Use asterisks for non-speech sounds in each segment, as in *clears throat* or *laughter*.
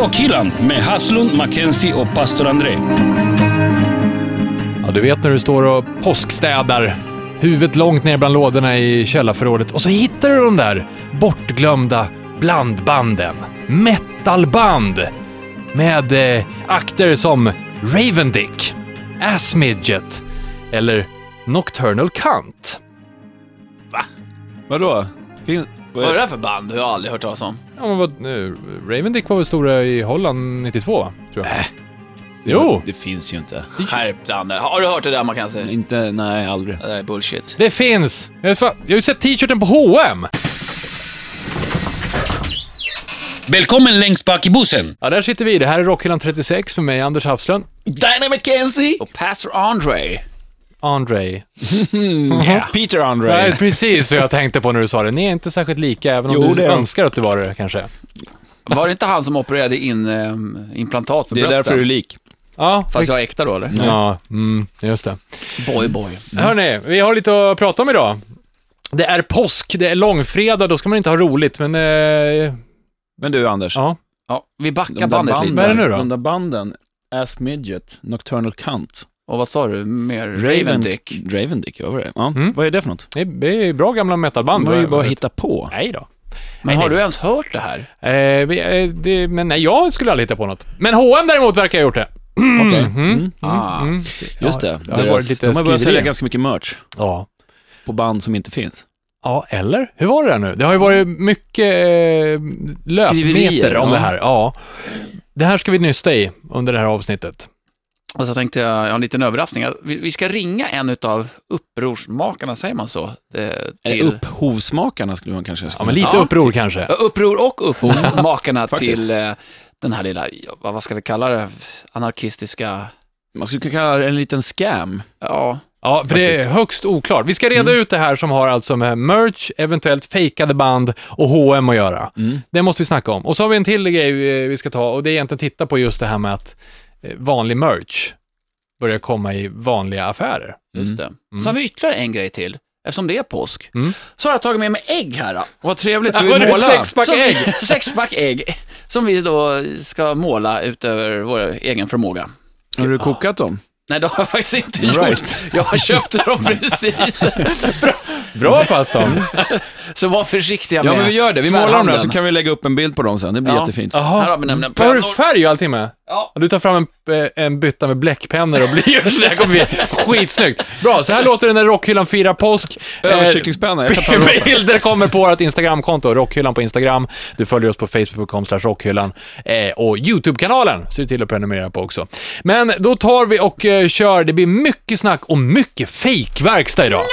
Rockhyllan med Haslund, Mackenzie och pastor André. Ja, du vet när du står och påskstädar, huvudet långt ner bland lådorna i källarförrådet och så hittar du de där bortglömda blandbanden. Metalband! Med eh, akter som Ravendick, Ass Midget eller Nocturnal Cunt. Vadå? Fin... Vad är det där för band? Jag har aldrig hört talas om. Ja, men vad, eh, Ravendick var väl stora i Holland 92, tror jag. Jo! Det finns ju inte. Skärp dig Anders. Har du hört det där man kan säga? Inte, nej aldrig. Det där är bullshit. Det finns! Jag, fan, jag har ju sett t-shirten på H&M. Välkommen längst bak i bussen. Ja, där sitter vi. Det här är Rockhyllan 36 med mig, Anders Hafslund. Dinah McKenzie och Pastor Andre. Andrei. *laughs* Peter Andre. Nej, precis så jag tänkte på när du sa det. Ni är inte särskilt lika, även om Jo, du önskar att du var det kanske. Var det inte han som opererade in um, implantat för det är brösten? därför du är lik. Ja, Fast jag är äkta då eller? Ja, mm, just det. Boy boy. Hörni, vi har lite att prata om idag. Det är påsk, det är långfredag, då ska man inte ha roligt, men... Eh, Men du Anders. ja. Ja, vi backar bandet banden, lite. Vad är det nu då? De där banden. Ass Midget, Nocturnal Cunt. Och vad sa du? Mer Ravendick? Ravendick, vad var det? Ja. Mm. Vad är det för något? Det är, bra gamla metalband. Man har ju bara hitta på. Nej då. Men har du ens hört det här? Eh, eh, det, men nej, jag skulle aldrig hitta på något. Men H&M däremot verkar ha gjort det. Okej. Mm. Mm. Ah. Mm. Just det. Ja, det Deras- de har börjat sälja ganska mycket merch Ja. på band som inte finns. Ja, eller? Hur var det där nu? Det har ju varit mycket eh, löpmeter om ja. det här. Ja. Det här ska vi nysta i under det här avsnittet. Och så tänkte jag, jag har en liten överraskning. Vi, vi ska ringa en av upprorsmakarna, säger man så? Det, Eller till... upphovsmakarna skulle man kanske Ja, men lite Ja, uppror kanske. Ja, Uppror och upphovsmakarna *laughs* till eh, den här lilla, vad ska vi kalla det, anarkistiska, Man skulle kunna kalla det en liten scam. ja, Ja, för det är högst oklart. Vi ska reda ut det här som har alltså med merch, eventuellt fejkade band och H&M att göra. Mm. Det måste vi snacka om. Och så har vi en till grej eh, vi ska ta och det är egentligen titta på just det här med att eh, vanlig merch börjar komma i vanliga affärer. just det. Så har vi ytterligare en grej till, eftersom det är påsk. Mm. Så har jag tagit med mig ägg här. Då. Vad trevligt, ska Ja, vi måla? sexpack Som vi- ägg? *laughs* Sexpack ägg, som vi då ska måla utöver vår egen förmåga. Har du kokat dem? Nej, det har jag faktiskt inte All gjort. right. Jag har köpt dem *laughs* precis. Bra Pastorn! Så var försiktiga Ja, med men vi gör det. Vi målar dem där, så kan vi lägga upp en bild på dem sen. Det blir Ja. jättefint. Här Jaha. nämligen Har du färg och allting med? Ja. Du tar fram en, eh, en bytta med bläckpennor och blyerts. Det här kommer bli skitsnyggt. Bra, så här låter det när Rockhyllan firar påsk. Eh, Överkycklingspenna, jag kan ta rosa. Bilder kommer på vårt Instagramkonto, Rockhyllan på Instagram. Du följer oss på facebook.com rockhyllan eh, och YouTube-kanalen. Se till att prenumerera på också. Men då tar vi och kör. Det blir mycket snack och mycket fejkverkstad idag.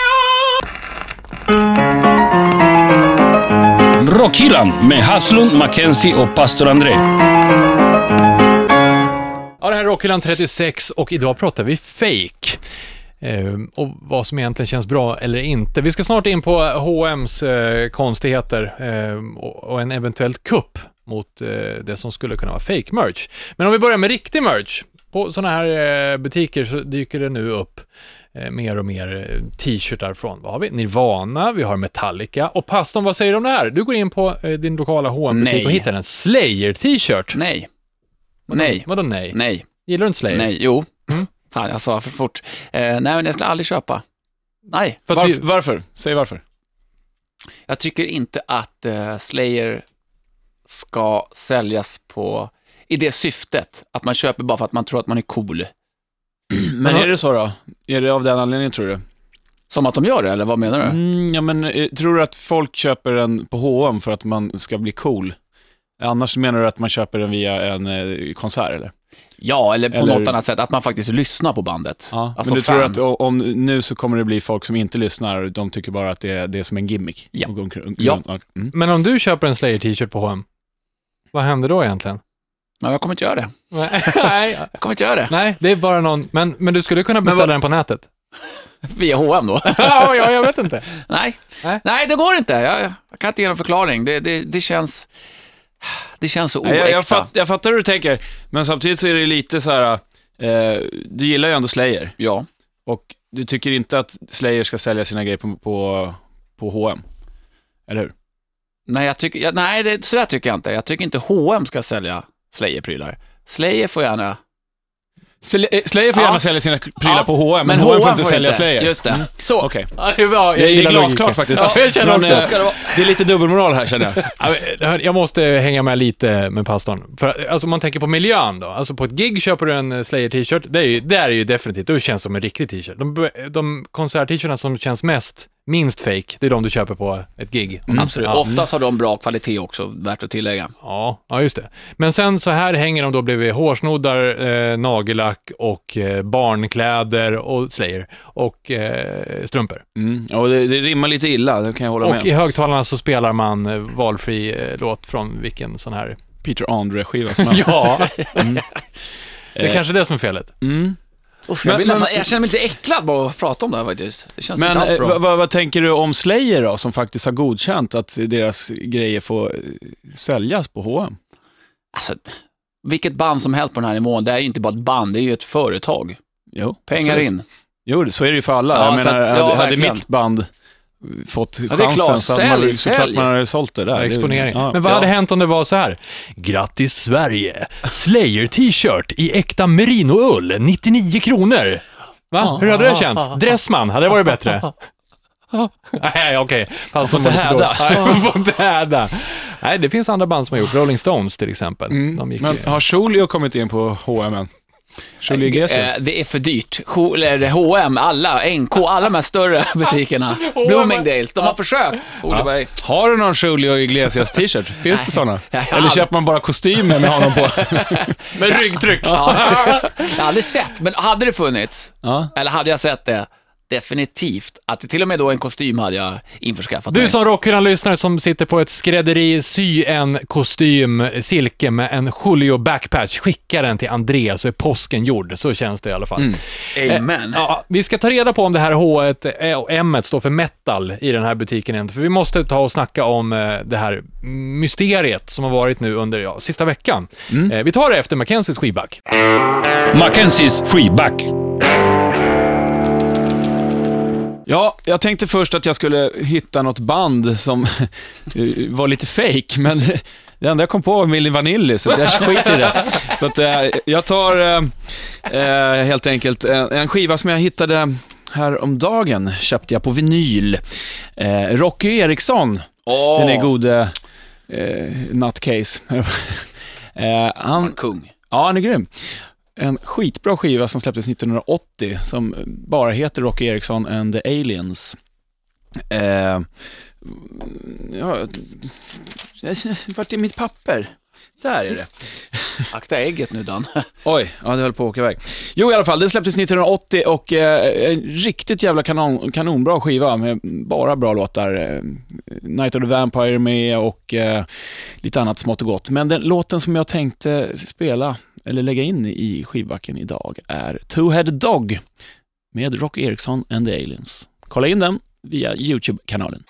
Rockhyllan med Haslund, Mackenzie och pastor André. Ja, det här är Rockhyllan 36 och idag pratar vi fake. Eh, och vad som egentligen känns bra eller inte. Vi ska snart in på H&M's eh, konstigheter eh, och, och en eventuellt kupp mot eh, det som skulle kunna vara fake merch. Men om vi börjar med riktig merch. På sådana här eh, butiker så dyker det nu upp eh, mer och mer eh, t-shirtar från, vad har vi? Nirvana, vi har Metallica och pastorn, vad säger du om det här? Du går in på din lokala hm butik och hittar en Slayer t-shirt. Nej. Vadå- Nej. Vadå nej? Nej. Gillar du inte Slayer? Nej. Jo. Mm. Fan, jag sa för fort. Eh, nej, men jag skulle aldrig köpa. Nej. Varför? vi, varför? Säg varför. Jag tycker inte att eh, Slayer ska säljas på, i det syftet, att man köper bara för att man tror att man är cool. *clears throat* Men är det så då? Är det av den anledningen tror du? Som att de gör det, eller vad menar du? Mm, ja, men eh, tror du att folk köper den på H&M för att man ska bli cool? Annars menar du att man köper den via en eh, konsert eller? Ja, eller på Eller- något annat sätt, att man faktiskt lyssnar på bandet. Ja. Alltså men du fan. tror att o- om nu så kommer det bli folk som inte lyssnar, de tycker bara att det är, det är som en gimmick? Ja. Och går omkring- Ja. Mm. Men om du köper en Slayer t-shirt på H&M, vad händer då egentligen? Men jag kommer inte göra det. *laughs* nej, Jag kommer inte göra det. nej, det är bara någon, men, men du skulle kunna beställa vad- den på nätet? *laughs* Via H&M då? *laughs* ja, ja, jag vet inte. Nej. Nej. Nej, det går inte. Jag, jag kan inte ge någon förklaring. Det, det, det känns... Det känns så oäkta. Jag, jag, fatt, jag fattar hur du tänker, men samtidigt så är det lite så här, eh, du gillar ju ändå Slayer, Ja. och du tycker inte att Slayer ska sälja sina grejer på, på, på H&M eller hur? Nej, jag tycker, jag, nej det, så där tycker jag inte. Jag tycker inte H&M ska sälja Slayer-prylar. Slayer får gärna... Sl- eh, Slayer får Ja. gärna sälja sina prylar Ja, på H&M, men, H&M får inte sälja Slayer. Just det. Så. Okej. Ja, det var- jag Det är glasklart faktiskt. Ja, jag känner också. eh, Ska det vara. Det är lite dubbelmoral här känner jag. *laughs* Ja, Jag måste hänga med lite med pastorn. För alltså, om man tänker på miljön då. Alltså på ett gig köper du en eh, Slayer-t-shirt. Det är ju, det är ju definitivt, det känns som en riktig t-shirt. De, de konsert-t-shirtarna som känns mest, minst fake, det är de du köper på ett gig. Absolut. Ja. Oftast har de bra kvalitet också, värt att tillägga. Ja, ja, just det. Men sen så här hänger de då bredvid hårsnoddar, eh, nagellack och eh, barnkläder och Slayer och eh, strumpor. Mm. Och det, det rimmar lite illa, det kan jag hålla med Och i högtalarna så spelar man eh, valfri eh, låt från vilken sån här... Peter Andre-skiva som *laughs* helst. Ja, det är Eh, kanske det som är felet. Mm. Uff, jag, Men- men- nästan, jag känner mig lite äcklad bara att prata om det här faktiskt. Det känns Men inte alls eh, bra. vad, vad, tänker du om Slayer då, som faktiskt har godkänt att deras grejer får eh, säljas på H&M? Alltså, vilket band som helst på den här nivån, det är ju inte bara ett band, det är ju ett företag. Jo, Pengar absolut. in. Jo, så är det ju för alla. Ja, jag menar, att- ja, hade, hade mitt band fått det är chansen klart. så man, Sälj, såklart sälj. man hade sålt det där. Exponering. ja. Men vad Ja. hade hänt om det var så här? Grattis Sverige! Slayer t-shirt i äkta merinoull, 99 kronor! Va? Hur hade det känts? Dressman, hade det varit bättre? *laughs* Nej, okej. Fast får inte häda. får inte häda. Nej, det finns andra band som har gjort. Rolling Stones till exempel. Mm. Men har Schulio kommit in på H&M än? Schulio Iglesias? Eh, det är för dyrt. H&M, alla, NK, alla de här större *laughs* butikerna. Bloomingdales, de har försökt. Oliver. Har du någon Schulio Iglesias t-shirt? *laughs* Finns det sådana? Eller köper man bara kostymer med honom på? *laughs* med ryggtryck! Ja. jag har aldrig sett, men hade det funnits, Ja. eller hade jag sett det, definitivt. Att till och med då en kostym hade jag införskaffat Du mig. som Rockhyllan-lyssnare som sitter på ett skrädderi, sy en kostym, silke med en Julio backpatch, skicka den till André så är påsken gjord. Så känns det i alla fall. Amen. Ja, vi ska ta reda på om det här H och M står för metal i den här butiken igen, för vi måste ta och snacka om eh, det här mysteriet som har varit nu under ja, sista veckan. Eh, Vi tar det efter Mackenzies skivback. Mackenzies freeback. Ja, jag tänkte först att jag skulle hitta något band som *laughs* var lite fake, men *laughs* det enda jag kom på var Milli Vanilli, så jag *laughs* skiter i det. Så att eh, jag tar eh, eh, helt enkelt en, skiva som jag hittade här om dagen köpte jag på vinyl. Eh, Rocky Eriksson, Åh, den är gode eh, nutcase. eh, han, fan, kung. Ja, han är grym. En skitbra skiva som släpptes 1980 som bara heter Rocky Eriksson and the Aliens. Eh, ja, vart är mitt papper? Där är det. Akta ägget nu Dan. *laughs* Oj, ja det höll på att åka iväg. Jo, i alla fall, den släpptes 1980 och eh, en riktigt jävla kanon, kanonbra skiva med bara bra låtar. Eh, Night of the Vampire med och eh, lite annat smått och gott. Men den låten som jag tänkte spela, eller lägga in i skivbacken idag, är Two-Headed Dog med Rock Eriksson and the Aliens. Kolla in den via YouTube-kanalen.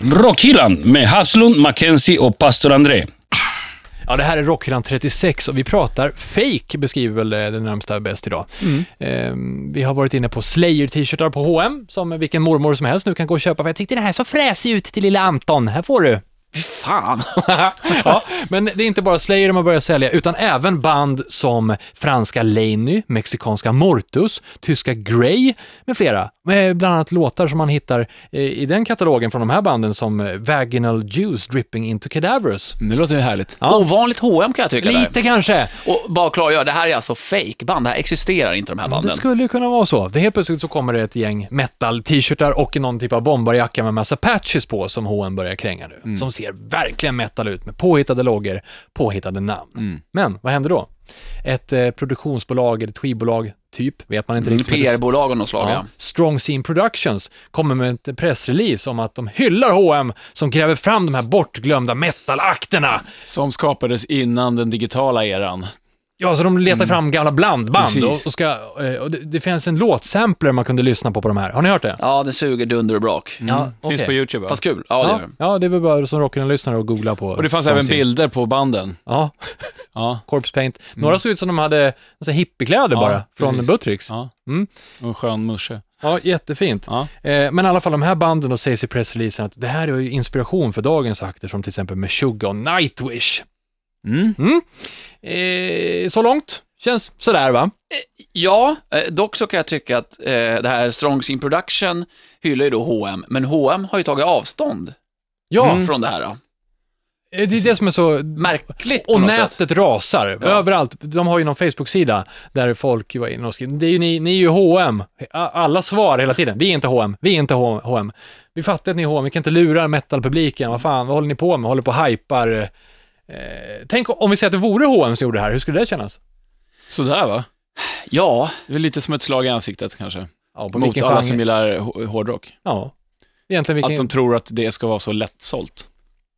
Rockhyllan med Haslund, Mackenzie och pastor André. Ja, det här är Rockhyllan 36 och vi pratar fake beskriver väl det närmsta bäst idag. Eh, vi har varit inne på Slayer-t-shirtar på H&M som vilken mormor som helst nu kan gå och köpa, för jag tyckte det här så fräsig ut till lilla Anton. Här får du. Fy fan. *laughs* ja, men det är inte bara Slayer de har börjat sälja, utan även band som franska Laney, mexikanska Mortus, tyska Grey med flera. Med bland annat låtar som man hittar eh, i den katalogen från de här banden som eh, Vaginal Juice Dripping Into Cadaverous. Det låter ju härligt. Ja. Ovanligt H&M kan jag tycka. Där. Lite kanske. Och bara klargöra, det här är alltså fake-band. Det här existerar inte de här Det banden. skulle ju kunna vara så. Det helt plötsligt så kommer det ett gäng metal-t-shirtar och någon typ av bombarjacka med massa patches på som H&M börjar kränga nu. Som ser verkligen metal ut med påhittade loggor, påhittade namn. Men vad händer då? Ett eh, produktionsbolag eller ett skivbolag, typ, vet man inte Mm, riktigt. PR-bolag av något slag, Ja. ja. Strong Scene Productions kommer med ett pressrelease om att de hyllar H&M som gräver fram de här bortglömda metalakterna. Som skapades innan den digitala eran. Ja, så de letar fram gamla blandband och, och, ska, eh, och det, det finns en låtsampler man kunde lyssna på på de här. Har ni hört det? Ja, det suger dunder och brak. Ja, Mm. Finns okej. på YouTube va? Fast kul. Ja, det Ja, gör det. ja, det är väl bara som rockaren-lyssnare att googla på. Och det fanns även bilder på banden. Ja, *laughs* Ja, Corpse Paint. Några såg ut som de hade så här, hippiekläder Ja, bara, från precis. Buttricks. ja. Mm. Och en skön musche. Ja, jättefint. Ja. Eh, men i alla fall de här banden då sägs i pressreleasen att det här är ju inspiration för dagens akter som till exempel Meshuggah och Nightwish. Mm. Eh, så långt? Känns sådär va? Ja, eh, dock så kan jag tycka att eh, det här Strongs in Production hyllar ju då H&M, men H&M har ju tagit avstånd Ja, Mm. från det här. Då. eh, det är det som är så... Märkligt på Och något sätt. nätet rasar Ja. överallt. De har ju någon Facebook-sida där folk var inne och skrev, det är ju ni, ni är ju H&M. Alla svar hela tiden, vi är inte H&M, vi är inte H&M. Vi fattar att ni är H&M, vi kan inte lura metalpubliken, vad fan, vad håller ni på med? Håller på och hypar. Eh, tänk om vi säger att det vore H&M som gjorde det här, hur skulle det kännas? Sådär va? Ja, Det är lite som ett slag i ansiktet kanske. Ja, på Mot vilken alla genre? som gillar hå- hårdrock. Ja. Egentligen vilken... Att de tror att det ska vara så lättsålt.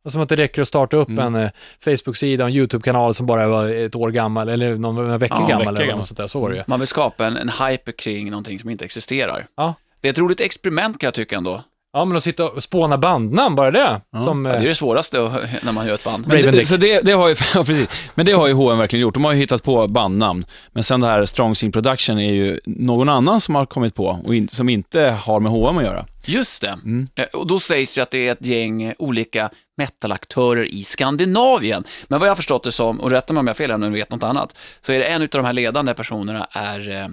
Som att det räcker att starta upp Mm. en eh, Facebook-sida och en YouTube-kanal som bara var ett år gammal, eller någon veckor Ja, gammal, veckor eller något sånt där. Så var det ju. man vill skapa en, en hype kring någonting som inte existerar. Ja. Det är ett roligt experiment kan jag tycka ändå. Ja, men att sitta och spåna bandnamn, bara det. Som, Ja, det är eh, det svåraste att- när man gör ett band. Men det, så det, det har ju, *laughs* ja, precis. Men det har ju H&M verkligen gjort. De har ju hittat på bandnamn. Men sen det här Strongs in Production är ju någon annan som har kommit på och in, som inte har med H&M att göra. Just det. Mm. Eh, Och då sägs det att det är ett gäng eh, olika metalaktörer i Skandinavien. Men vad jag har förstått det som, och rätta mig om jag har fel om ni vet något annat, så är det en av de här ledande personerna är eh,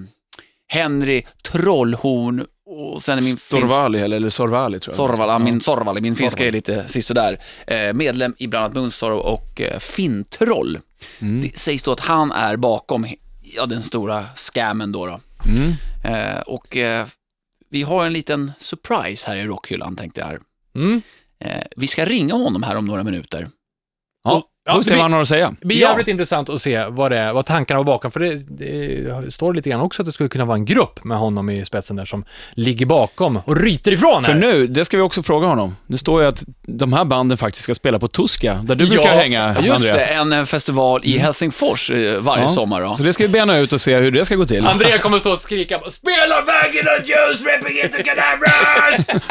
Henry Trollhorn och sen är min Storvali, eller, eller Sorvali tror jag. Sorvala, min Sorvali, min finska Sorvali. är lite sisådär. Eh, medlem i bland annat Munstorp och eh, Finntroll. Mm. Det sägs då att han är bakom ja, den stora scammen då. då. Mm. Eh, och eh, vi har en liten surprise här i rockhyllan tänkte jag. mm. Vi ska ringa honom här om några minuter. Ja, Ja, får det se vad han har att säga. Det blir Ja. jävligt intressant att se vad, det är, vad tankarna var bakom, för det, det står lite grann också att det skulle kunna vara en grupp med honom i spetsen där som ligger bakom och ryter ifrån För här. nu, det ska vi också fråga honom. Det står ju att de här banden faktiskt ska spela på Tuska, där du brukar Ja, hänga, Just Andrea. det, en eh, festival i Helsingfors eh, varje Ja. sommar. Då. Så det ska vi bena ut och se hur det ska gå till. Andrea kommer stå och skrika Spela Vägen och Juice, Ripping Into Cadavers!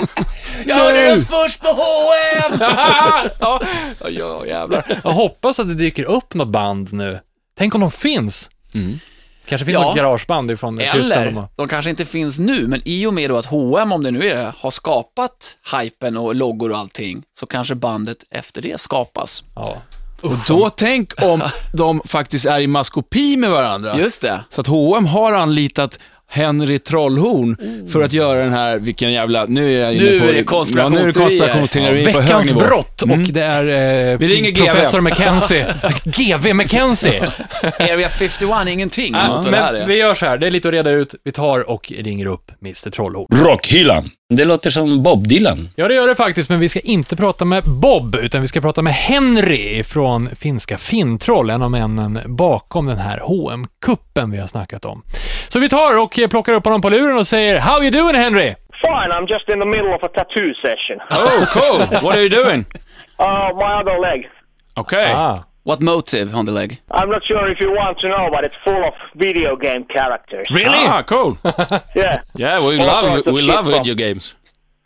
Jag hörde det först på H&M! *laughs* ja, ja, jävlar. Hoppas att det dyker upp något band nu. Tänk om de finns. Mm. Kanske finns Ja. något garageband ifrån eh, Tyskland. de Eller, de kanske inte finns nu, men i och med då att H&M om det nu är det, har skapat hypen och loggor och allting, så kanske bandet efter det skapas. Ja. Och då tänk om *laughs* de faktiskt är i maskopi med varandra. Just det. Så att H&M har anlitat Henry Trollhorn för att göra den här, vilken jävla, nu är jag inne Nu på... är det konspirationsteorier. Ja, nu är det konspirationsteorier på hög Veckans nivå. brott och det är eh, Vi ringer GV. professor McKenzie. *laughs* GV McKenzie. Area 51, ingenting Ja, mot det här men är. vi gör så här, det är lite att reda ut. Vi tar och ringer upp Mr Trollhorn. Rockhyllan. Det låter som Bob Dylan. Ja, det gör det faktiskt, men vi ska inte prata med Bob, utan vi ska prata med Henry från finska Finntroll, en av männen bakom den här hm kuppen vi har snackat om. Så vi tar och plockar upp honom på luren och säger “How you doing Henry?” Fine, I'm just in the middle of a tattoo session. Oh, cool! What are you doing? *laughs* Uh, my other leg. Okay. Ah. What motive on the leg? I'm not sure if you want to know, but it's full of video game characters. Really? Ah, cool. *laughs* Yeah. Yeah, we All love we love from- video games.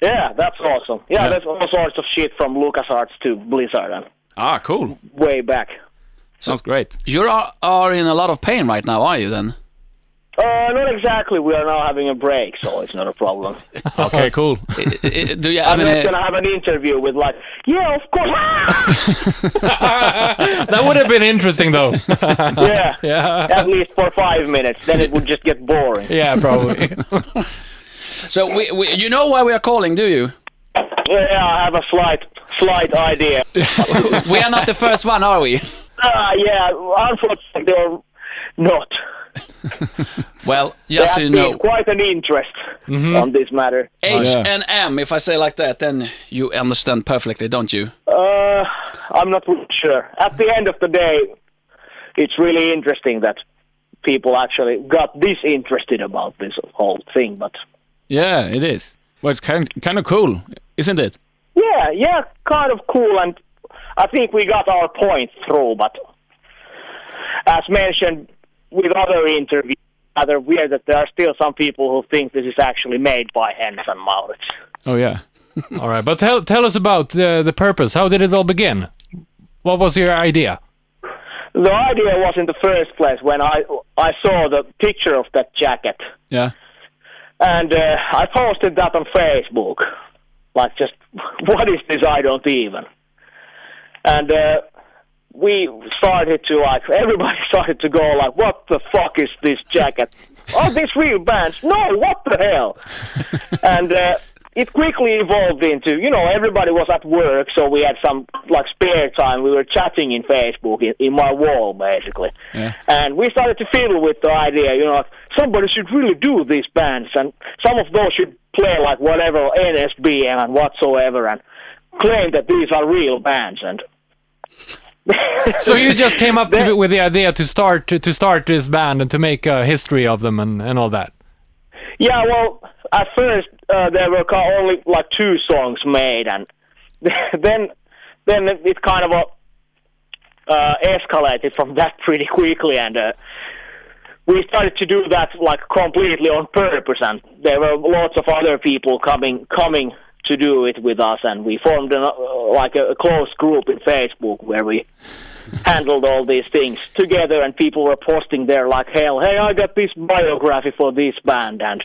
Yeah, that's awesome. Yeah, Yeah. there's all sorts of shit from LucasArts to Blizzard and Ah, cool. way back. Sounds great. You are, are in a lot of pain right now, are you then? Uh, not exactly. We are now having a break, so it's not a problem. *laughs* Okay, cool. I- I- Do you I'm have not any... gonna have an interview with like, yeah, of course. *laughs* That would have been interesting though. *laughs* yeah. yeah. At least for five minutes, then it would just get boring. Yeah, probably. So, we, we, you know why we are calling, do you? Yeah, I have a slight, slight idea. We are not the first one, are we? Uh, yeah, unfortunately, they're not. *laughs* Well, yes, just so you know, quite an interest on this matter. H and M, if I say like that, then you understand perfectly, don't you? Uh, I'm not sure. At the end of the day, it's really interesting that people actually got this interested about this whole thing. But Yeah, it is. Well, it's kind kind of cool, isn't it? yeah, yeah, kind of cool, and I think we got our point through. But as mentioned with other interviews, rather weird that there are still some people who think this is actually made by Hens and Maurits. Oh yeah. *laughs* All right, but tell tell us about the the purpose. How did it all begin? What was your idea? The idea was in the first place when I I saw the picture of that jacket. Yeah. and uh, I posted that on Facebook. Like, just *laughs* what is this? I don't even. And uh, we started to like everybody *laughs* started to go like, what the fuck is this jacket? *laughs* oh, these real bands? No, what the hell? *laughs* and uh, it quickly evolved into you know everybody was at work, so we had some like spare time. We were chatting in Facebook in, in my wall basically, Yeah. and we started to fiddle with the idea. You know, somebody should really do these bands, and some of those should play like whatever NSBM and whatsoever, and claim that these are real bands and. So you just came up with the idea to start to start this band and to make a history of them and, and all that. Yeah, well, at first uh, there were only like two songs made, and *laughs* then then it kind of uh, uh, escalated from that pretty quickly, and uh, we started to do that like completely on purpose, and there were lots of other people coming coming to do it with us, and we formed an, uh, like a, a close group in Facebook where we handled all these things together, and people were posting there like hell. Hey, I got this biography for this band, and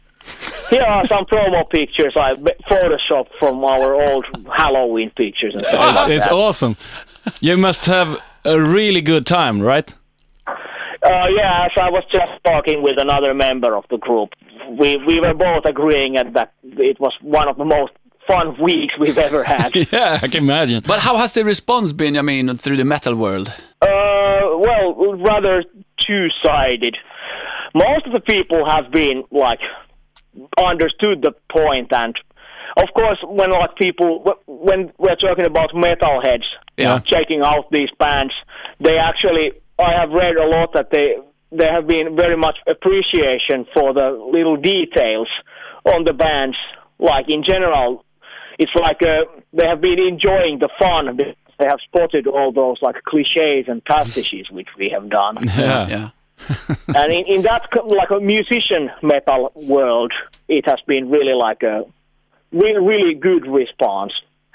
here are some promo pictures I photoshopped from our old Halloween pictures and stuff It's, like it's awesome. You must have a really good time, right? Uh, yeah, as I was just talking with another member of the group, we we were both agreeing at that it was one of the most fun weeks we've ever had. *laughs* Yeah, I can imagine. But how has the response been, I mean, through the metal world? Uh, well, rather two-sided. Most of the people have been like understood the point, and of course, when like people when we're talking about metalheads, Yeah. checking out these bands, they actually I have read a lot that they there have been very much appreciation for the little details on the bands. Like in general, it's like uh, they have been enjoying the fun. They have spotted all those like cliches and pastiches *laughs* which we have done. *laughs* Yeah. yeah. *laughs* and in, in that like a musician metal world, it has been really like a really really good response.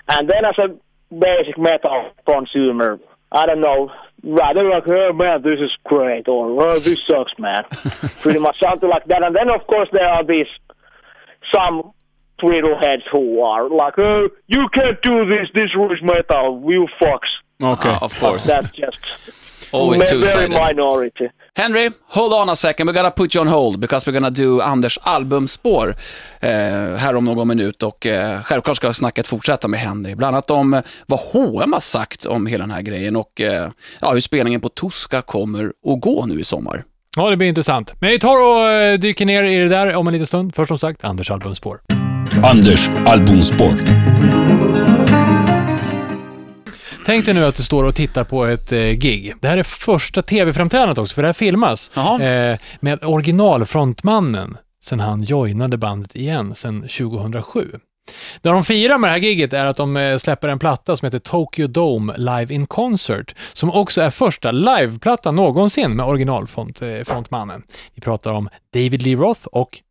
And then as a basic metal consumer, I don't know, rather like oh man, this is great, or oh this sucks, man, pretty much something like that. And then of course there are these some heads who are like, oh, you can't do this, this is metal, you fucks. Okay. Uh, of course. That's just Always ma- very two-sided. minority. Henry, hold on a second. We're gonna put you on hold because we're gonna do Anders albumspår eh, här om någon minut och eh, självklart ska snacket fortsätta med Henry. Bland annat om eh, vad H&M har sagt om hela den här grejen och eh, ja, hur spelningen på Tuska kommer att gå nu i sommar. Ja, det blir intressant. Men vi tar och eh, dyker ner i det där om en liten stund. Först som sagt, Anders albumspår. Anders albumspår. Tänk dig nu att du står och tittar på ett eh, gig. Det här är första tv-framträdandet också, för det här filmas. Jaha. Eh, med originalfrontmannen sen han joinade bandet igen sen 2007. Det de firar med det här giget är att de eh, släpper en platta som heter Tokyo Dome Live in Concert, som också är första liveplattan någonsin med originalfrontmannen. Vi pratar om David Lee Roth och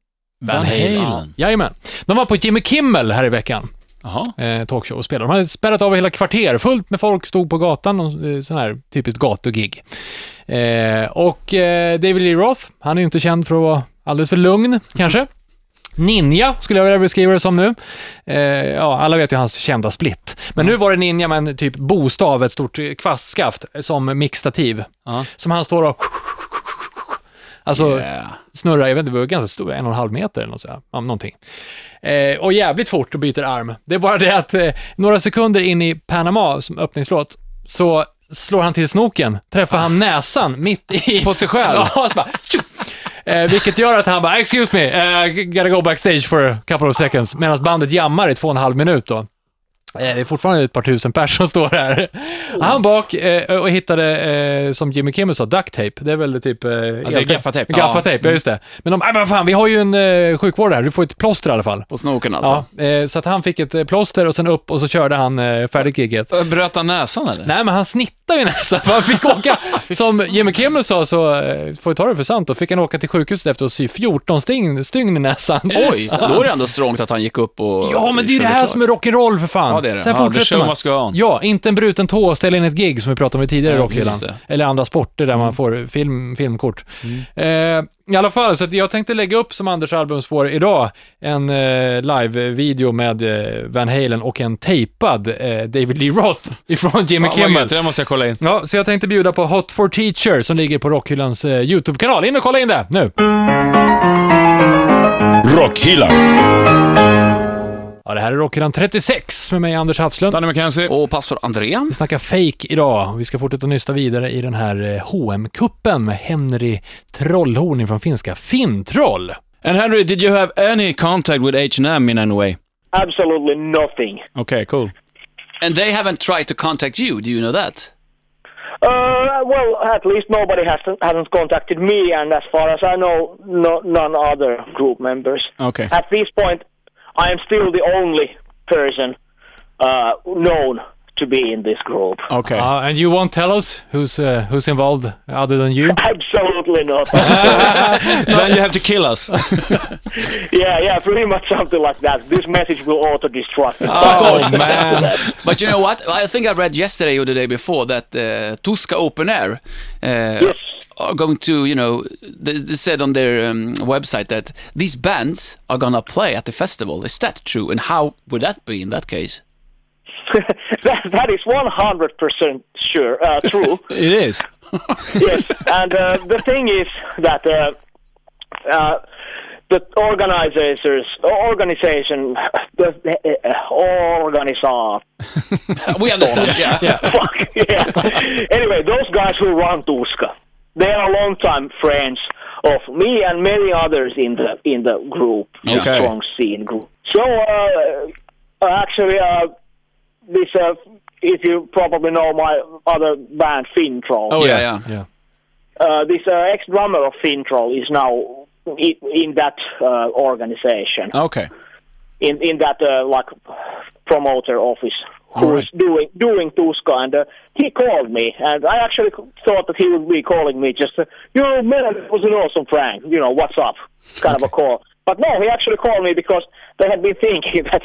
Van Halen. Jajamän. De var på Jimmy Kimmel här i veckan eh, talkshow och spelade. De hade spärrat av hela kvarter, fullt med folk, stod på gatan, och, eh, sån här typiskt gatugig. Eh, och eh, David Lee Roth, han är ju inte känd för att vara alldeles för lugn, kanske. Ninja, skulle jag vilja beskriva det som nu. Eh, ja, alla vet ju hans kända split. Men nu var det Ninja med en typ bostav, ett stort kvastskaft, som mixtativ. Ja. Som han står och... Alltså, Yeah. snurrar, jag vet inte, det var ganska stor, en och en halv meter eller något sådär, ja, någonting. Eh, och jävligt fort och byter arm. Det är bara det att eh, några sekunder in i Panama som öppningslåt, så slår han till snoken, träffar han näsan mitt i... På sig själv? *laughs* Ja, så bara, eh, vilket gör att han bara, excuse me, uh, gotta go backstage for a couple of seconds, medan bandet jammar i två och en halv minut då. Eh, Det är fortfarande ett par tusen personer som står här. Han bak eh, och hittade, eh, som Jimmy Kimmel sa, duct tape. Det är väl typ... Eh, det är gaffatejp. Gaffatejp, ja just det. Men de, nej men fan, vi har ju en eh, sjukvård här, du får ett plåster i alla fall. På snoken alltså. Ja, eh, så att han fick ett eh, plåster och sen upp och så körde han eh, färdigt giget. Bröt han näsan eller? Nej, men han snittade ju nästan. för *laughs* Han fick åka, *laughs* som Jimmy Kimmel sa, så får vi ta det för sant, då fick han åka till sjukhuset efter att sy 14 stygn, stygn i näsan. Oj, *laughs* då är det ändå strångt att han gick upp och Ja, men det är det här klart. som är rock'n'roll för fan. Ja, det är det. Så här Ja, fortsätter man. on. Ja, inte en bruten tå och ställa in ett gig som vi pratade om i tidigare Ja, Rockhyllan. Eller andra sporter där man får film, filmkort. Eh, I alla fall, så att jag tänkte lägga upp som Anders albumspår idag en eh, live-video med eh, Van Halen och en tejpad eh, David Lee Roth *laughs* ifrån Jimmy Fan, Kimmel. det måste jag kolla in. Ja, så jag tänkte bjuda på Hot for Teacher som ligger på Rockhyllans eh, YouTube-kanal. In och kolla in det nu! Rockhyllan. Ja, det här är Rockhyllan 36 med mig Anders Hafslund. Danny McKenzie. Och pastor André? Vi snackar fake idag och vi ska fortsätta nysta vidare i den här hm kuppen med Henry Trollhorn från finska Finntroll. And Henry, did you have any contact with H&M in any way? Absolutely nothing. Okay, cool. And they haven't tried to contact you, do you know that? Uh, well, at least nobody has hasn't contacted me, and as far as I know, no, none other group members. Okay. At this point, I am still the only person uh, known to be in this group. Okay. Uh, and you won't tell us who's uh, who's involved other than you? *laughs* Absolutely not. *laughs* *laughs* then you have to kill us. yeah, yeah, pretty much something like that. This message will auto-destruct. Oh man! But you know what? I think I read yesterday or the day before that uh, Tuska Open Air uh, Yes. Are going to, you know, they, they said on their um, website that these bands are gonna play at the festival. Is that true? And how would that be in that case? *laughs* that, that is 100% sure, uh, true. *laughs* It is. *laughs* yes, and uh, the thing is that uh, uh, the organizers, organization, the uh, organisa- We understand, yeah. Fuck yeah. anyway, those guys who run Tuska, they are longtime friends of me and many others in the in the group, the Okay. strong scene group. So uh, uh, actually, uh, this uh, if you probably know my other band, Fintroll. Oh, yeah, yeah. yeah. Yeah. Uh, this uh, ex-drummer of Fintroll is now in, in that uh, organization, Okay. in in that uh, like promoter office, who Alright. is doing doing Tuska, and uh, he called me, and I actually thought that he would be calling me just, uh, you know, man, it was an awesome prank, you know, what's up, kind of a call. But no, he actually called me because they had been thinking *laughs* that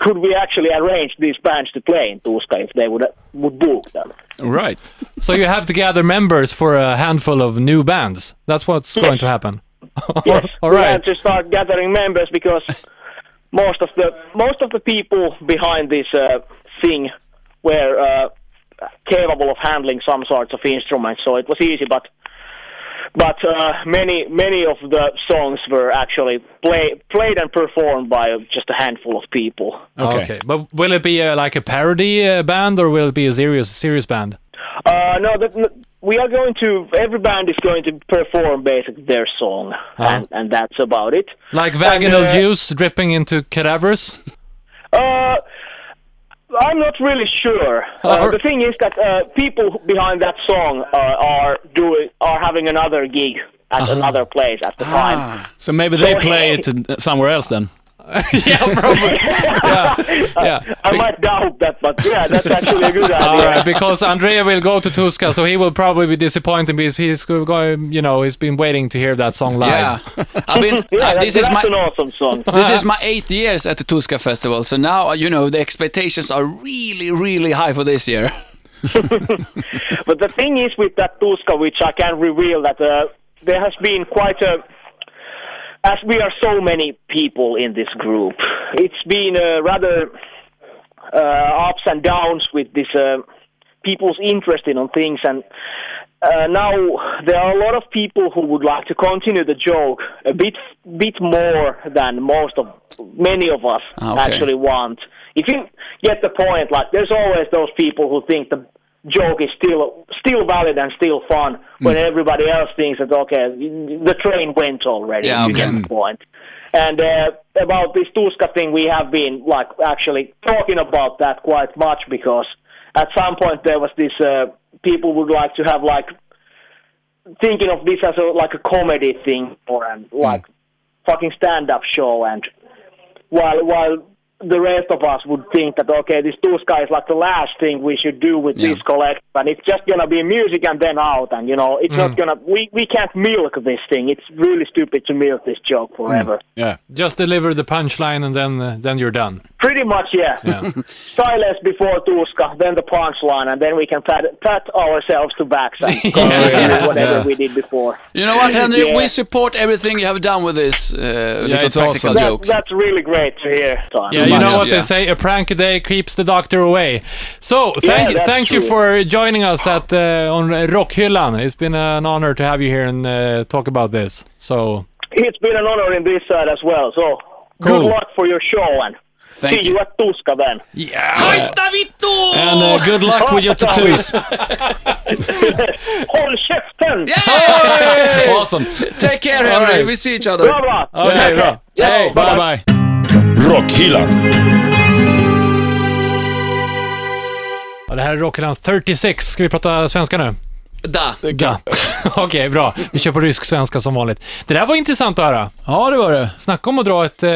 could we actually arrange these bands to play in Tuska if they would would book them. Right. So you have to gather members for a handful of new bands. That's what's going to happen. *laughs* Yes, All we right. had to start gathering members because most of the most of the people behind this uh, thing were uh, capable of handling some sorts of instruments, so it was easy. But but uh, many many of the songs were actually play, played and performed by just a handful of people. Okay. But will it be uh, like a parody uh, band or will it be a serious serious band? Uh, no, that, n- we are going to. Every band is going to perform basically their song, and, and that's about it. Like vaginal uh, juice dripping into cadavers? Uh, I'm not really sure. Uh, or- the thing is that uh, people behind that song uh, are doing are having another gig at another place at the time. So maybe they So- play it somewhere else then. *laughs* yeah, probably. yeah, yeah. I might doubt that, but yeah, that's actually a good *laughs* idea. All right, because Andrea will go to Tuska, so he will probably be disappointed because he's going, you know, he's been waiting to hear that song live. Yeah. *laughs* I mean, Yeah, uh, that's, this is that's my an awesome song. this is my eighth years at the Tuska Festival, so now uh, you know the expectations are really, really high for this year. But the thing is with that Tuska, which I can reveal that uh, there has been quite a, as we are so many people in this group, it's been uh, rather uh, ups and downs with this uh, people's interest in on things, and uh, now there are a lot of people who would like to continue the joke a bit, bit more than most of many of us Ah, okay. actually want. If you get the point, like there's always those people who think the joke is still still valid and still fun when Hmm. everybody else thinks that okay the train went already Yeah, you okay. get the point and uh, about this Tuska thing we have been like actually talking about that quite much because at some point there was this uh, people would like to have like thinking of this as a like a comedy thing or an like fucking stand up show and while while the rest of us would think that okay, this Tuska is like the last thing we should do with Yeah. this collection, and it's just gonna be music and then out, and you know, it's not gonna. We we can't milk this thing. It's really stupid to milk this joke forever. Yeah. Just deliver the punchline and then, uh, then you're done. Pretty much, yeah. *laughs* Silence before Tuska, then the punchline, and then we can pat, pat ourselves to backs and *laughs* continue whatever we did before. You know what, Henry? Yeah. We support everything you have done with this uh, little it's practical awesome. That, joke. that's really great to hear. Tom. Yeah, you much, know what yeah. they say, a prank a day keeps the doctor away. So, thank, that's thank you for joining us at uh, on Rockhyllan. It's been an honor to have you here and uh, talk about this. So, It's been an honor in this side as well. So Cool. good luck for your show and Thank see you you. at Tuska then. yeah. Stavito! And uh, good luck with your *laughs* tattoos. *laughs* Håll käften! *laughs* Awesome. Take care, All Henry. right. We see each other. Bra, bra! Okej, bra. Hey, bye bye. Rockhyllan. Ja, det här är Rockhyllan 36. Ska vi prata svenska nu? Da. Ja. *laughs* Okej, bra. Vi kör på rysk-svenska som vanligt. Det där var intressant att höra. Ja, det var det. Snacka om att dra ett, eh,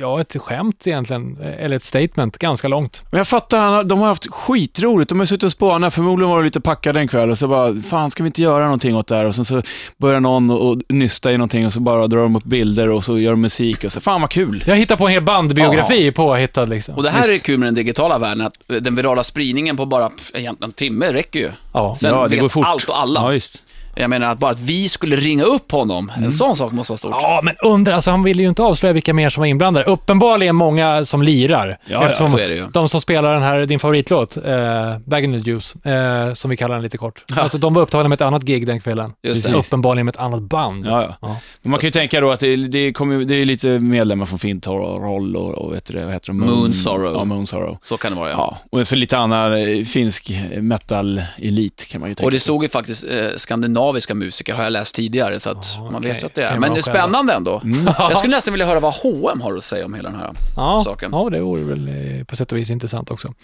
ja, ett skämt egentligen, eller ett statement, ganska långt. Men jag fattar, de har haft skitroligt. De har suttit och spånat. Förmodligen var de lite packade en kväll och så bara, fan ska vi inte göra någonting åt det här? Och sen så börjar någon och, nysta i någonting och så bara drar de upp bilder och så gör de musik och så, fan vad kul. Jag hittar på en hel bandbiografi påhittad liksom. Och det här är kul med den digitala världen, att eh, den virala spridningen på bara egentligen en timme räcker ju. Ja. Sen Ja, det vet går fort. allt och alla. Ja, visst. Jag menar att bara att vi skulle ringa upp honom, en sån sak måste vara stort. Ja, men undrar, alltså han ville ju inte avslöja vilka mer som var inblandade. Uppenbarligen många som lirar. ja, eftersom så är det ju. De som spelar den här, din favoritlåt, eh, Bag in the Juice, eh, som vi kallar den lite kort. Alltså, de var upptagna med ett annat gig den kvällen. Just det. Uppenbarligen med ett annat band. Ja, ja. Ja. Men man kan ju tänka då att det, det, kommer, det är lite medlemmar från Fintroll och, och vet du, det, vad heter det? Moon Sorrow. Ja, Moon Sorrow. Så kan det vara, ja. Ja, och så lite annan eh, finsk metal-elit kan man ju tänka Och det stod ju faktiskt eh, skandinaviska musiker, har jag läst tidigare, så att man okej. vet ju att det är. Men det är spännande ändå. *laughs* Jag skulle *laughs* nästan vilja höra vad H&M har att säga om hela den här Ja, saken. ja, det vore väl eh, på sätt och vis intressant också.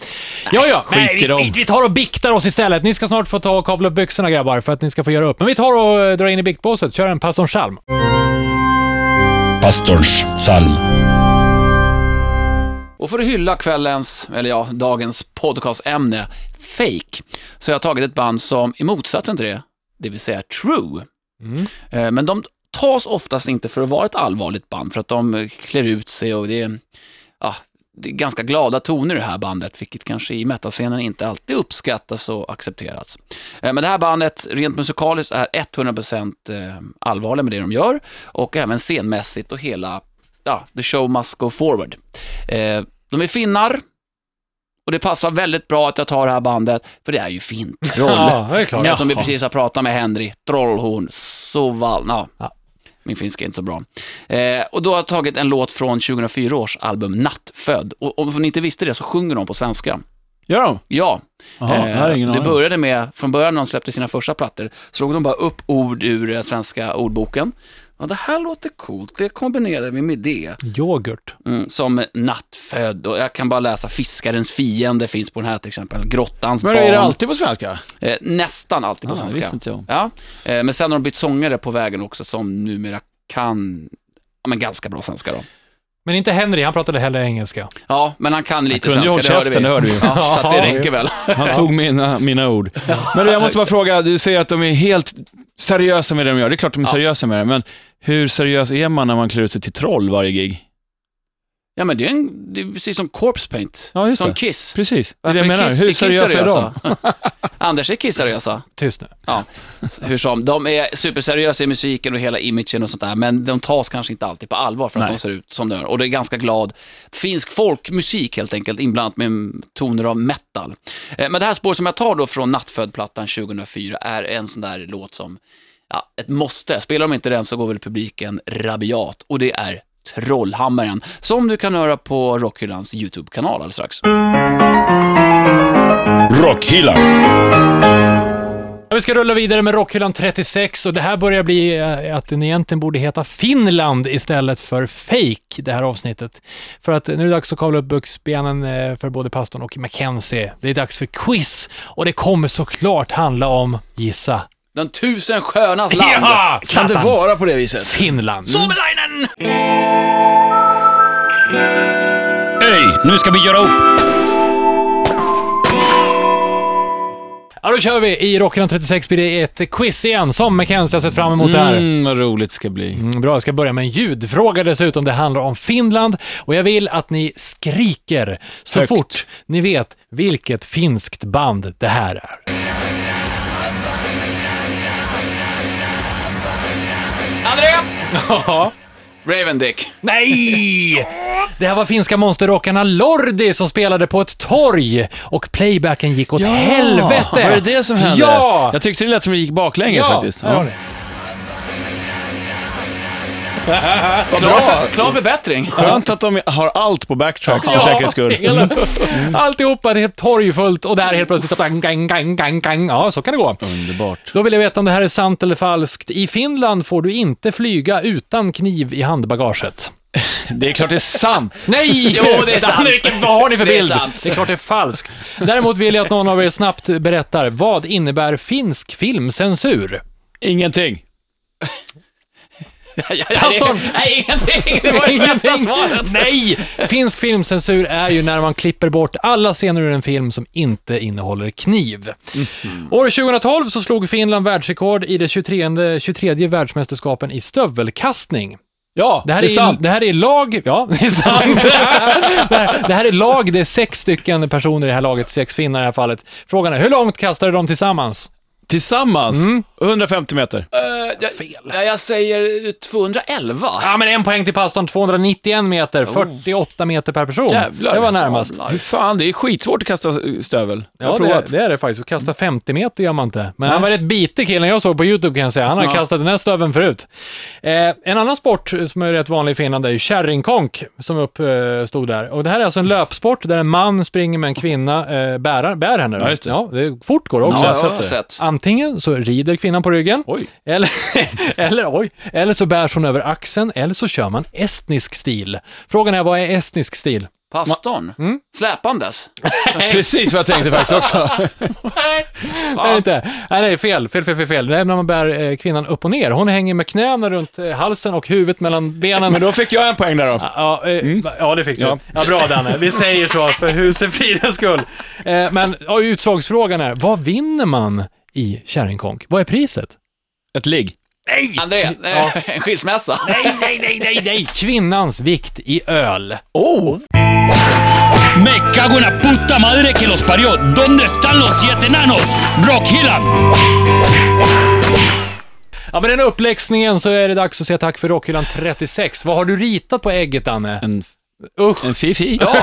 ja, ja, skit nej, i vi, dem. vi, vi tar och biktar oss istället. Ni ska snart få ta och kavla upp byxorna grabbar för att ni ska få göra upp. Men vi tar och eh, drar in i biktbåset. Kör en pastorns psalm. Pastorns psalm. Och för att hylla kvällens, eller ja, dagens podcastämne, Fake, så har jag tagit ett band som i motsatsen till det, det vill säga True. Eh, Men de tas oftast inte för att vara ett allvarligt band, för att de eh, klär ut sig och det är, ja, det är ganska glada toner i det här bandet, vilket kanske i metascenen inte alltid uppskattas och accepteras. Eh, Men det här bandet, rent musikaliskt, är 100% eh, allvarliga med det de gör och även scenmässigt och hela, ja, the show must go forward. De är finnar och det passar väldigt bra att jag tar det här bandet, för det är ju fintroll. Ja, det är klart. Ja, som vi precis har pratat med Henry, Trollhorn, Soval, ja. Ja. Min finska är inte så bra. Eh, och då har jag tagit en låt från 2004 års album Nattfödd. Och om ni inte visste det så sjunger de på svenska. Gör de? Ja. Jaha, Eh, det började med, från början när de släppte sina första plattor, slog de bara upp ord ur svenska ordboken. Ja, det här låter coolt, det kombinerar vi med det. Yoghurt. Mm, som nattfödd och jag kan bara läsa Fiskarens fiende finns på den här till exempel. Grottans Men barn. är det alltid på svenska? Eh, nästan alltid på Ah, svenska. visste inte jag. Ja, eh, men sen har de bytt sångare på vägen också som numera kan, ja men ganska bra svenska då. Men inte Henry, han pratade heller engelska. Ja, men han kan lite kunde ju svenska, det hörde vi. Ja, så att det Ja, räcker väl. Han tog mina, mina ord. Men jag måste bara fråga, du säger att de är helt seriösa med det de gör. Det är klart de är Ja. seriösa med det, men hur seriös är man när man klär ut sig till troll varje gig? Ja, men det är, en, det är precis som Corpse Paint. Ja, just som det. Kiss. Precis, det är Varför det menar. Kiss- Hur seriösa är de? *laughs* Anders är kisseriösa. Tyst nu. Ja, hur som. De är superseriösa i musiken och hela imagen och sånt där, men de tas kanske inte alltid på allvar för att Nej. de ser ut som de gör. Och det är ganska glad finsk folkmusik helt enkelt, inblandat med toner av metal. Eh, Men det här spåret som jag tar då från Nattfödd-plattan 2004 är en sån där låt som, ja, ett måste. Spelar de inte den så går väl publiken rabiat. Och det är Trollhammaren, som du kan höra på Rockhyllans YouTube-kanal alldeles strax. Rockhyllan. Vi ska rulla vidare med Rockhyllan 36 och det här börjar bli eh, att den egentligen borde heta Finland istället för Fake, det här avsnittet. För att nu är det dags att kavla upp byxbenen eh, för både pastorn och Mackenzie. Det är dags för quiz och det kommer såklart handla om, gissa, Den tusen sjöarnas land. Ja! Kan det vara på det viset? Finland. Suomalainen! Hej, nu ska vi göra upp! Ja, då kör vi. I Rockhyllan 36 blir det ett quiz igen, som Mackenzie har sett fram emot det här. Mm, vad roligt det ska bli. Mm, bra, jag ska börja med en ljudfråga dessutom. Det handlar om Finland och jag vill att ni skriker så Högt. fort ni vet vilket finskt band det här är. André! Ja. Ravendick. Nej! Det här var finska monsterrockarna Lordi som spelade på ett torg och playbacken gick åt helvete. Var det det som hände? Ja! Jag tyckte det lät som det gick baklänges ja, faktiskt. ni. Klar, för, klar förbättring. Skönt att de har allt på backtracks för säkerhets skull. hela, alltihopa, det är ett torg fullt och där helt plötsligt, gang, gang, gang, gang, gang. ja så kan det gå. Underbart. Då vill jag veta om det här är sant eller falskt. I Finland får du inte flyga utan kniv i handbagaget. Det är klart det är sant. Nej! Jo, det är *laughs* sant. Vilken- Vad har ni för Det är bild? sant. Det är klart det är falskt. Däremot vill jag att någon av er snabbt berättar, vad innebär finsk filmcensur? Ingenting. *laughs* Pastorn. Nej, ingenting. Det var det bästa svaret. Nej! Finsk filmcensur är ju när man klipper bort alla scener ur en film som inte innehåller kniv. År 2012 så slog Finland världsrekord i det 23, 23 världsmästerskapen i stövelkastning. Ja, Det här, det är är, sant. det här är lag, ja, det är sant. *laughs* det, här, det här är lag, det är sex stycken personer i det här laget, sex finnar i det här fallet. Frågan är, hur långt kastade de tillsammans? Tillsammans, Mm. 150 meter. Eh, jag, ja, jag säger 211. Ja, men en poäng till pastorn, 291 meter, 48 meter per person. Jävlar. Det var närmast. Hur fan, det är skitsvårt att kasta stövel. Jag Ja, det, provat. det är det faktiskt. Att kasta 50 meter gör man inte. Men han var rätt bitig killen jag såg på YouTube kan jag säga. Han har Ja. kastat den här stöveln förut. Eh, en annan sport som är rätt vanlig i Finland är ju kärringkonk, som uppstod där. Och det här är alltså en löpsport där en man springer med en kvinna, eh, bär, bär henne. Ja, just det. Ja, det fort går också. Ja, jag jag har har sett det. Antingen så rider kvinnan på ryggen, Oj. eller, *laughs* eller, oj, eller så bärs hon över axeln, eller så kör man estnisk stil. Frågan är, vad är estnisk stil? Pastorn. Mm. Släpandes. *laughs* Precis vad jag tänkte faktiskt också. *laughs* Nej, inte. Nej, nej, fel, fel, fel, fel, fel. Det är när man bär eh, kvinnan upp och ner. Hon hänger med knäna runt eh, halsen och huvudet mellan benen. Men då fick jag en poäng där då. Ja, eh, ja, det fick du. Ja. Ja. bra Danne. Vi säger så för husets fridens skull. Eh, men ja, utslagsfrågan är, vad vinner man i kärringkonk? Vad är priset? Ett ligg. André, eh, Ja. en skilsmässa. Nej, nej, nej, nej, nej! Kvinnans vikt i öl. Oh! Me cago en la puta madre que los parió. ¿Dónde están los siete enanos? Rockhyllan! Ja, med den uppläxningen så är det dags att säga tack för Rockhyllan 36. Vad har du ritat på ägget, Danne? En, Usch! en fifi. *laughs* Ja,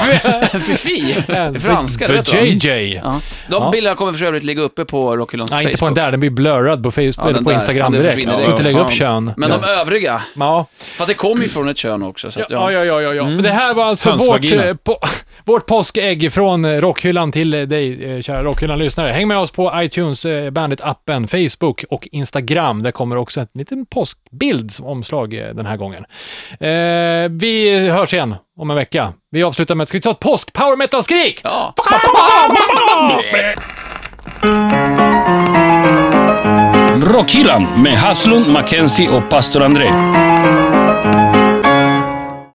fifi. Franska, det vet För va? JJ. Ja. De Ja. bilderna kommer för övrigt ligga uppe på Rockhyllans Nej, inte på Facebook. den där. Den blir blurrad på Facebook, Ja, eller på där. Instagram direkt. försvinner Du får inte direkt. lägga upp kön. Men de övriga, Ja, fast det kommer ju från ett kön också. Så att, ja, ja. ja, ja. ja. Men det här var alltså vårt, eh, po *laughs* vårt påskägg från eh, Rockhyllan till eh, dig, kära Rockhyllan-lyssnare. Häng med oss på iTunes, Bandit-appen, Facebook och Instagram. Där kommer också en liten påskbild som omslag den här gången. Vi hörs igen om en vecka. Vi avslutar med, ska vi ta ett påsk-power metal-skrik? Ja. Rockhyllan med Haslund, Mackenzie och pastor André.